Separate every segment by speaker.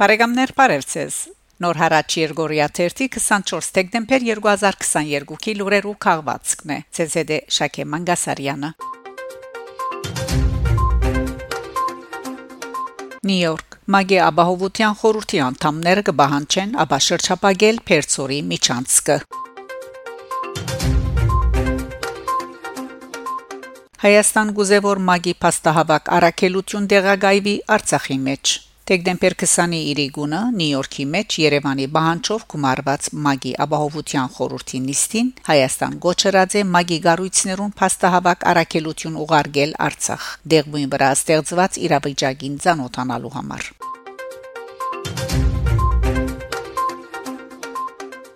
Speaker 1: Բարեկամներ Պարևցես Նոր հարաճ Երգորիա 24 դեկտեմբեր 2022-ի լուրերու քաղվածքն է ՑՍԴ Շակե Մանգասարյանը Նյու-Յորք Մագե Աբահովության խորհրդի անդամները կբահանջեն աբաշրջապագել Պերցորի միջանցքը Հայաստան գուզեվոր մագի փաստահավաք առաքելություն դեղագայվի Արցախի մեջ Դեկտեմբեր 29-ի գունը Նյու Յորքի մեջ Երևանի բանջով գումարված Մագի ապահովության խորհրդի նիստին Հայաստան գոչրած է Մագի գառույցներուն փաստահավաք առաքելություն ուղարկել Արցախ դեղույն վրա ստեղծված իրավիճակին ցանոթանալու համար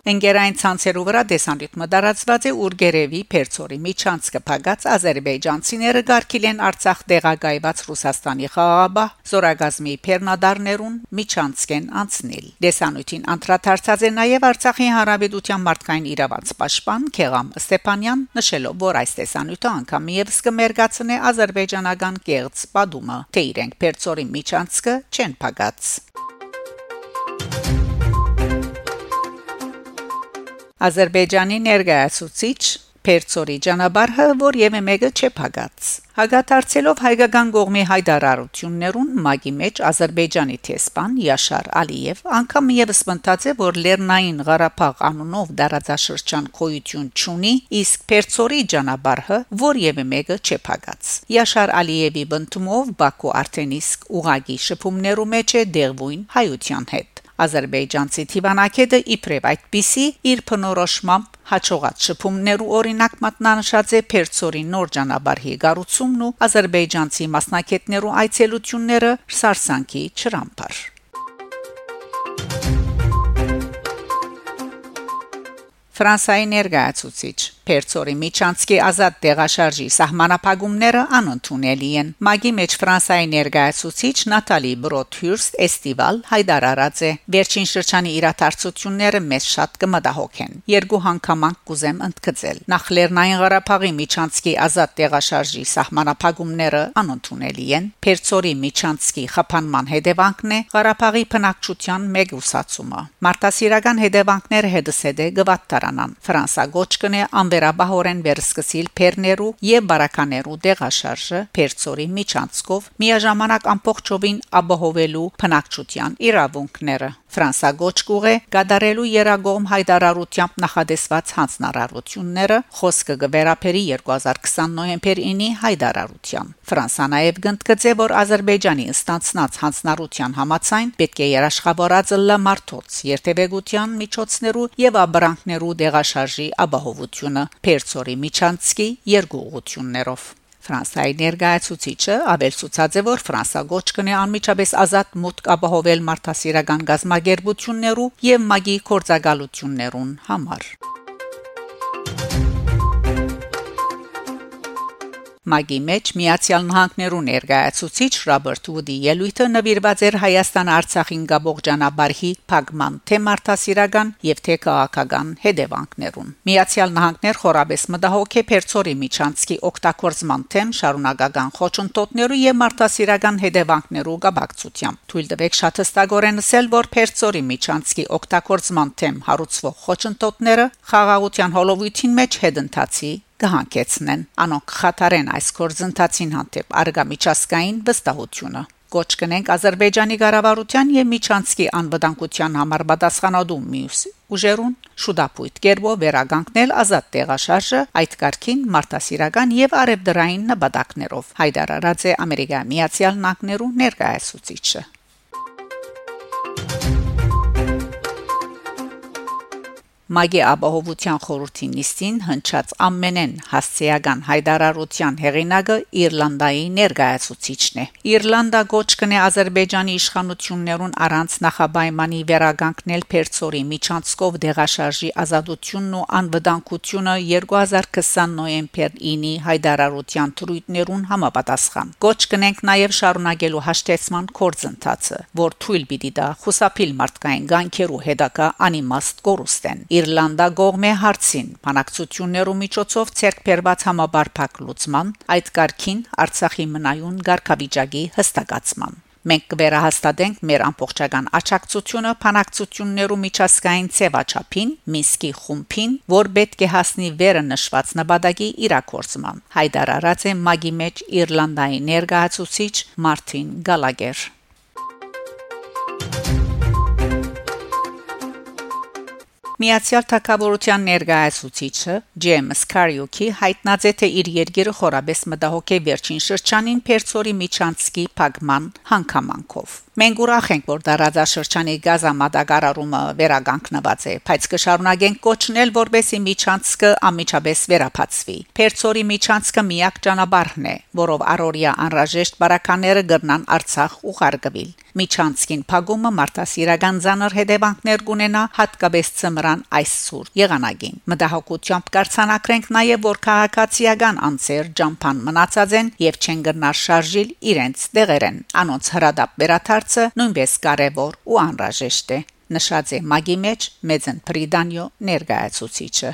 Speaker 1: Ընկերային ցանցերու վրա դեսանյութ մդարացված է Ուրգերևի Փերցորի միջանց կփակած ազերբայջանցիները ղարքիլ են Արցախ դեղագայված Ռուսաստանի խաղաղապահ զորագազմի Փեռնադարներուն միջանց կեն անցնել։ Դեսանյութին անդրադարձած է նաև Արցախի հանրապետության մարդկային իրավանց պաշտպան Քեղամ Ստեփանյան, նշելով, որ այս տեսանյութը անգամ իևս կմերկացնե ազերբայջանական կեղծ պատումը, թե իրենք Փերցորի միջանցը չեն փակած։ Ադրբեջանի ներկայացուցիչ Պերցորի ճանապարհը, որ եւ մեկը չէ փագած։ Հագաթարցելով հայկական կողմի հայտարարություններուն մագի մեջ Ադրբեջանի տեսփան Յաշար Ալիև անգամ եւս մտած է, որ Լեռնային Ղարաբաղ անունով դարաձաշրջան կոյություն ունի, իսկ Պերցորի ճանապարհը, որ եւ մեկը չէ փագած։ Յաշար Ալիևի բնդումով Բաքու արդեն իսկ ուղագի շփումներու մեջ է դեղվույն հայության հետ։ Ադրբեջանցի Տիվանակեդը իբրև այդպիսի իր փնորոշմամբ հաջողած շփումներու օրինակ մատնանշած է Պերցորի նոր ճանապարհի գառուցումն ու ադրբեջանցի մասնակիցներու այցելությունները սարսանքի չրամփար Ֆրանսայի ներկայացուցիչ Պերցորի Միչանսկի ազատ տեղաշարժի սահմանապահումները անընդունելի են։ Մագի մեջ Ֆրանսայի ներկայացուցիչ Նատալի Բրոթհյուրստ Էստիվալ հայտարարած է. Վերջին շրջանի իրադարձությունները մեզ շատ կմտահոգեն։ Երկու հանգամանք կուզեմ ընդգծել։ Նախ Լեռնային Ղարաբաղի Միչանսկի ազատ տեղաշարժի սահմանապահումները անընդունելի են։ Պերցորի Միչանսկի խափանման հետևանքն է Ղարաբաղի բնակչության մեգուսացումը։ Մարտահրավերական հետևանքները հետսեդե գվատտարանան։ Ֆրանսա գոչ կնե անվերաբահորեն վերսկսիլ Պերներու եւ Բարականերու դեղաշարժը Պերցորի միջանցքով միաժամանակ ամբողջովին ապահովելու փնակչության իրավունքները Ֆրանսա գոչկուղ է գադարելու երագոմ հայտարարությամբ նախադեсված հանձնարարությունները խոսքը գվերապերի 2020 նոյեմբեր 9-ի հայտարարության Ֆրանսան նաև գնդկծե որ Ադրբեջանի ինստանցնած հանձնարարության համաձայն պետք է երաշխավորած լամարտոց երթևեկության միջոցներու եւ աբրանքներու դեղաշարժի ապահովությունը Պերցորի Միչանցկի երկու ուղություններով Ֆրանսիայի ներկայացուցիչը ավելցուցած է, որ Ֆրանսա գոչ կնի անմիջապես ազատ մուտք ապահովել մարդասիրական գազագերբություններու եւ մագի կորցակալություններուն համար։ Մագի մեջ Միացյալ Նահանգներու ներկայացուցիչ Ռոբերտ Ուդի ելույթը նվիրված էր Հայաստան-Արցախին գաբող ճանապարհի փակման թե մարդասիրական եւ թե քաղաքական հետևանքներուն։ Միացյալ Նահանգներ խորաբես մտահոգ է Պերցորի Միչանսկի օկտակորձման թեմ շարունակական խոչընդոտներու եւ մարդասիրական հետևանքներու գաբակցությամբ։ Թույլ տվեք շատ հստակորեն ասել, որ Պերցորի Միչանսկի օկտակորձման թեմ հարուցվող խոչընդոտները խաղաղության հոլովույթին մեջ հետընթացի կհանկեցնեն անոնք խաթարեն այս կորձընթացին հանդեպ արգամիջասկային վստահությունը կոչ կնենք Ադրբեջանի ղարավարության եւ Միչանսկի անվտանգության համար պատասխանատու մյուս ուժերուն շուտապույտ կերպով վերագանքնել ազատ տեղաշարժը այդ կարգին մարտահրավերական եւ արևդրային նպատակներով հայտարարած է ամերիկա միացյալ նահանգներու ներկայացուցիչը Մագի ապահովության խորհրդի նիստին հնչած ամենեն հասցեական հայդարարության հեղինակը Իռլանդայի ներկայացուցիչն է։ Իռլանդա գոչ կնե Ադրբեջանի իշխանություններուն առանց նախաբայմանի վերագանքնել Պերցորի միջանցքով դեղաշարժի ազատությունն ու անվտանգությունը 2020 նոյեմբեր 9-ի հայդարարության թրույթներուն համապատասխան։ Գոչ կնենք նաև շարունակելու հաշտեցման կորձընթացը, որ թույլ պիտի դա խուսափիլ մարդկային գանքերու հետակա անիմաստ կորուստեն Իռլանդա գողմե հարցին. Բանակցություններու միջոցով ցերկ բերված համաբարփակ լուծման այդ կարգին Արցախի մնայուն ղարքավիճակի հստակացման Մենք կվերահաստատենք մեր ամբողջական աճակցությունը փանակցություններու միջազգային ցեվաչափին, Մինսկի խումբին, որ պետք է հասնի վերը նշված նպատակի իրակորձման։ Հայտարարած է Մագի մեջ Իռլանդայի ներկայացուցիչ Մարտին Գալագեր։ Միացյալ Թագավորության ներկայացուցիչը Ջեյմս Կարյուքի հայտնած է թե իր երկիրը խորաբես մտահոգե վերջին շրջանին Պերցորի միջանցքի փակման հանգամանքով։ Մենք ուրախ ենք, որ դարաձաշրջանի գազամատակարարումը վերագանքնված է, բայց կշարունակենք կոչնել, որբեսի միջանցքը անմիջապես վերապացվի։ Պերցորի միջանցքը միակ ճանապարհն է, որով առօրյա անրաժեշտ բարակաները գրնան Արցախ ուղարկվել։ Միջանցքին փակումը մարտահրավերական ցաներ հետևանքներ կունենա հատկապես ծմրան այս սուր եղանակին։ Մտահոգությամբ կարծանակրենք նաև որ քաղաքացիական անձեր ջամփան մնացած են եւ չեն գնար շարժիլ իրենց դեղերեն։ Անոնց հրադապ վերաթարցը նույնպես կարևոր ու անհրաժեշտ է նշած է մագի մեջ մեծն Պրիդանյո ներկայացուցիչը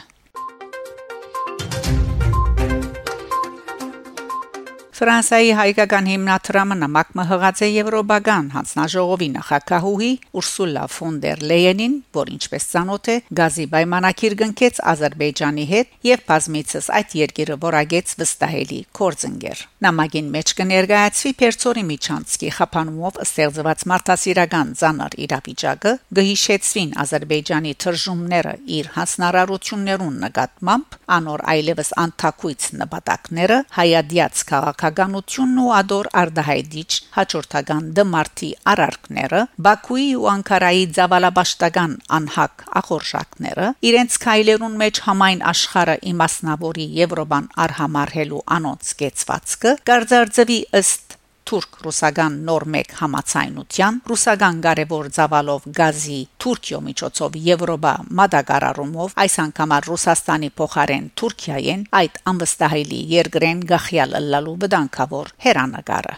Speaker 1: Ֆրանսիայի հայկական հիմնադրամը նամակ մհղած է Եվրոպական հանձնաժողովի նախակահուհի Ուրսուլա ֆոն դեր Լեյենին, որ ինչպես ցանոթ է, գազի պայմանագիր կնքեց Ադրբեջանի հետ եւ բազմիցս այդ երկիրը որագեց վստահելի կորձընկեր։ Նամակին մեջ կներկայացվի Պերցորի միջանցքի խափանումով ստեղծված մարդասիրական ցանր իրավիճակը, գհիշեցվին Ադրբեջանի թրժումները իր հասնարարություններուն նկատմամբ, անոր այլևս անթակույց նպատակները հայադյաց քաղաք քաղաքականությունն ու ադոր արդահայտիչ հաջորդական դմարտի արարքները Բաքուի ու Անկարայի ցավալաբաշտական անհակ ախորժակները իրենց քայլերուն մեջ համայն աշխարհը իմասնավորի Եվրոպան արհամարհելու անոնց կեցվածքը կարձարձվի ըստ թուրք-ռուսական նոր մեկ համացայնության ռուսական կարևոր ցավալով գազի Թուրքիո միջոցով Եվրոպա մատակարարումով այս անգամ Ռուսաստանի փոխարեն Թուրքիայեն այդ անվստահելի երկրեն գախյալ լալու վտանգավոր հերանագարը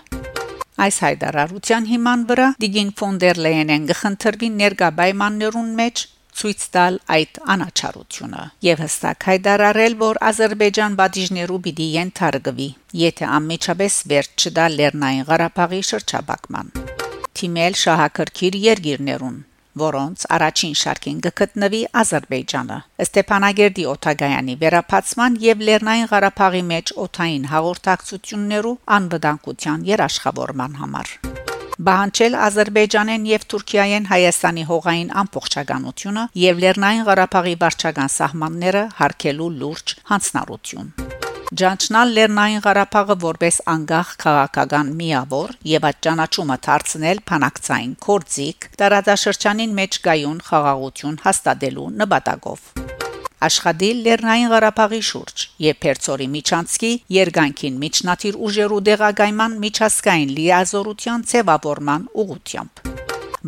Speaker 1: Այս հայտարարության հիման վրա Դիգին ֆոն դեր Լեյենեն գխնդրվի ներկա պայմաններուն մեջ ցույց տալ այդ անաչառությունը եւ հստակ հայտարարել, որ Ադրբեջան բաժներու պիտի ենթարկվի, եթե անմիջապես վերջ չդա Լեռնային Ղարաբաղի շրջաբակման։ Թիմել շահակրքիր երգիրներուն որոնց առաջին շարքին կգտնվի Ադրբեջանը։ Ստեփանագերդի օթագայանի վերապացման եւ Լեռնային Ղարաբաղի մեջ օթային հաղորդակցություններու անվտանգության երաշխավորման համար բանջել Ադրբեջանեն եւ Թուրքիայեն Հայաստանի հողային ամբողջականությունը եւ Լեռնային Ղարաբաղի վարչական սահմանները հարկելու լուրջ հանձնառություն Ջանչնալ Լեռնային Ղարաբաղը որպես անկախ քաղաքական միավոր եւ այդ ճանաչումը դարձնել փանակցային կորձիկ տարածաշրջանին մեջ գայուն խաղաղություն հաստատելու նպատակով աշխատել Լեռնային Ղարաբաղի շուրջ եւ Պերցորի Միչանցկի երկանքին միջնադիր ուժերու դեղագայման միջազգային լիազորության ձևավորման ուղությամբ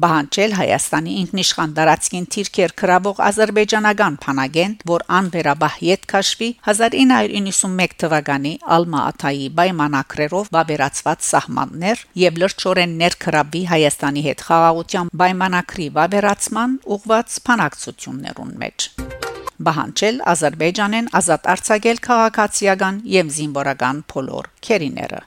Speaker 1: բանջել Հայաստանի ինքնիշխան դարածքին թիրքեր քրավող ազերբայջանական փանագեն, որ անվերաբահ յետ քաշվի 1991 թվականի Ալմա-Աթայի պայմանակրերով վավերացված սահմաններ եւ լրջորեն ներքրավի Հայաստանի հետ խաղաղության պայմանակրի վավերացման ուղված փանակցություններուն մեջ բահանջել Ադրբեջանեն ազատ արձակել քաղաքացիական եւ զինվորական փոլոր քերիները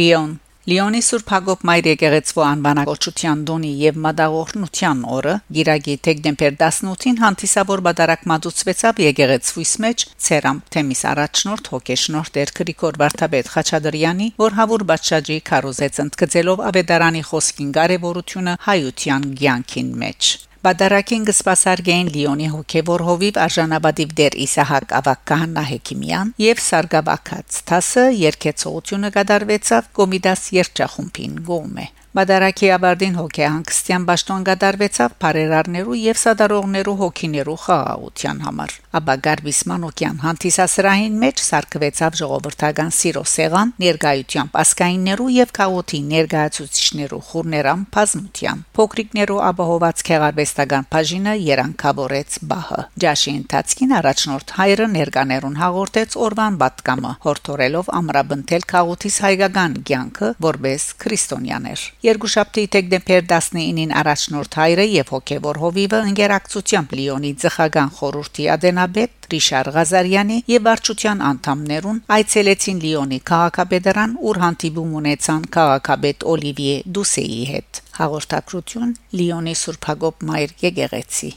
Speaker 1: Լիոն Լիոնի Սուրբ Հակոբ Մայր եկեղեցու անվանակոչության տոնի եւ մադաղողնության օրը Գիրագի Թեգդեմպեր 18-ին հանդիսավոր բادرակ մատուցվեցավ եկեղեցուից մեջ Ցերամ Թեմիս առաջնորդ հոգեշնոր Տեր Գրիգոր Վարդապետ Խաչադրյանի, որ հավուր բաչաջի քարոզեց ընդգծելով ավետարանի խոսքին կարևորությունը հայության ցանկին մեջ։ Բադարակին գսպասարգեն Լիոնի հոգևոր հովիվ արժանաբադիվ դեր Իսահակ Ավակահանա Հեկիմյան եւ Սարգսակաց Թասը երկեցողությունը կդարվեցավ Կոմիդաս երջախումբին գոմե Մադարակի Աբարդին հոգեհանգստյան ճաշտոն գդարվեցավ բարերարներու եւ սադարողներու հոգիներու խաղաղության համար։ Աբա Գարբիս Մանոկյան հանդիսասրահին մեջ սարկվեցավ ժողովրդական սիրո սեղան ներգայությամբ ասկայիններու եւ քաոթի ներգայացուցիչներու խուրներամ բազմության։ Փոքրիկներու ապահոված քեղարվեստական բաժինը երանգավորեց բահը։ Ջաշի ընթացքին առաջնորդ հայրը ներկաներուն հաղորդեց օրվան պատկամը, հորթորելով ամրաբնթել քաոթիս հայկական կյանքը որբես քրիստոնյաներ Երկուշաբթի դեկտեմբեր 19-ին առաջնորդ հայրը եւ հոգեվոր հովիվը ընկերակցությամբ Լիոնի ցխական խորհրդի ադենաբեդ Ռիշար Ղազարյանի եւ վարչության անդամներուն այցելեցին Լիոնի քաղաքապետարան, ուր հանդիպում ունեցան քաղաքապետ Օլիվիե Դուսեի հետ։ Հաղորդակցություն Լիոնի Սուրբ Հակոբ Մայր եկեղեցի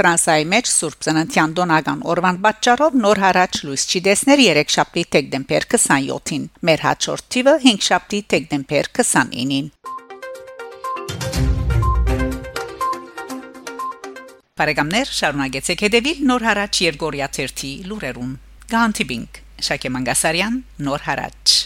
Speaker 1: Ֆրանսիայի մեջ Սուրբ Ծննդյան տոնական օրվան պատճառով նոր հարաճ լույս չի դեսներ 3 շաբթի դեկտեմբեր 27-ին։ Մեր հաջորդ թիվը 5 շաբթի դեկտեմբեր 29-ին։ Բարեկամներ, շարունակեցեք հետևել նոր հարաճ Երգորիա 1-ի լուրերուն։ Գանտիբինգ Շակե Մանգասարյան նոր հարաճ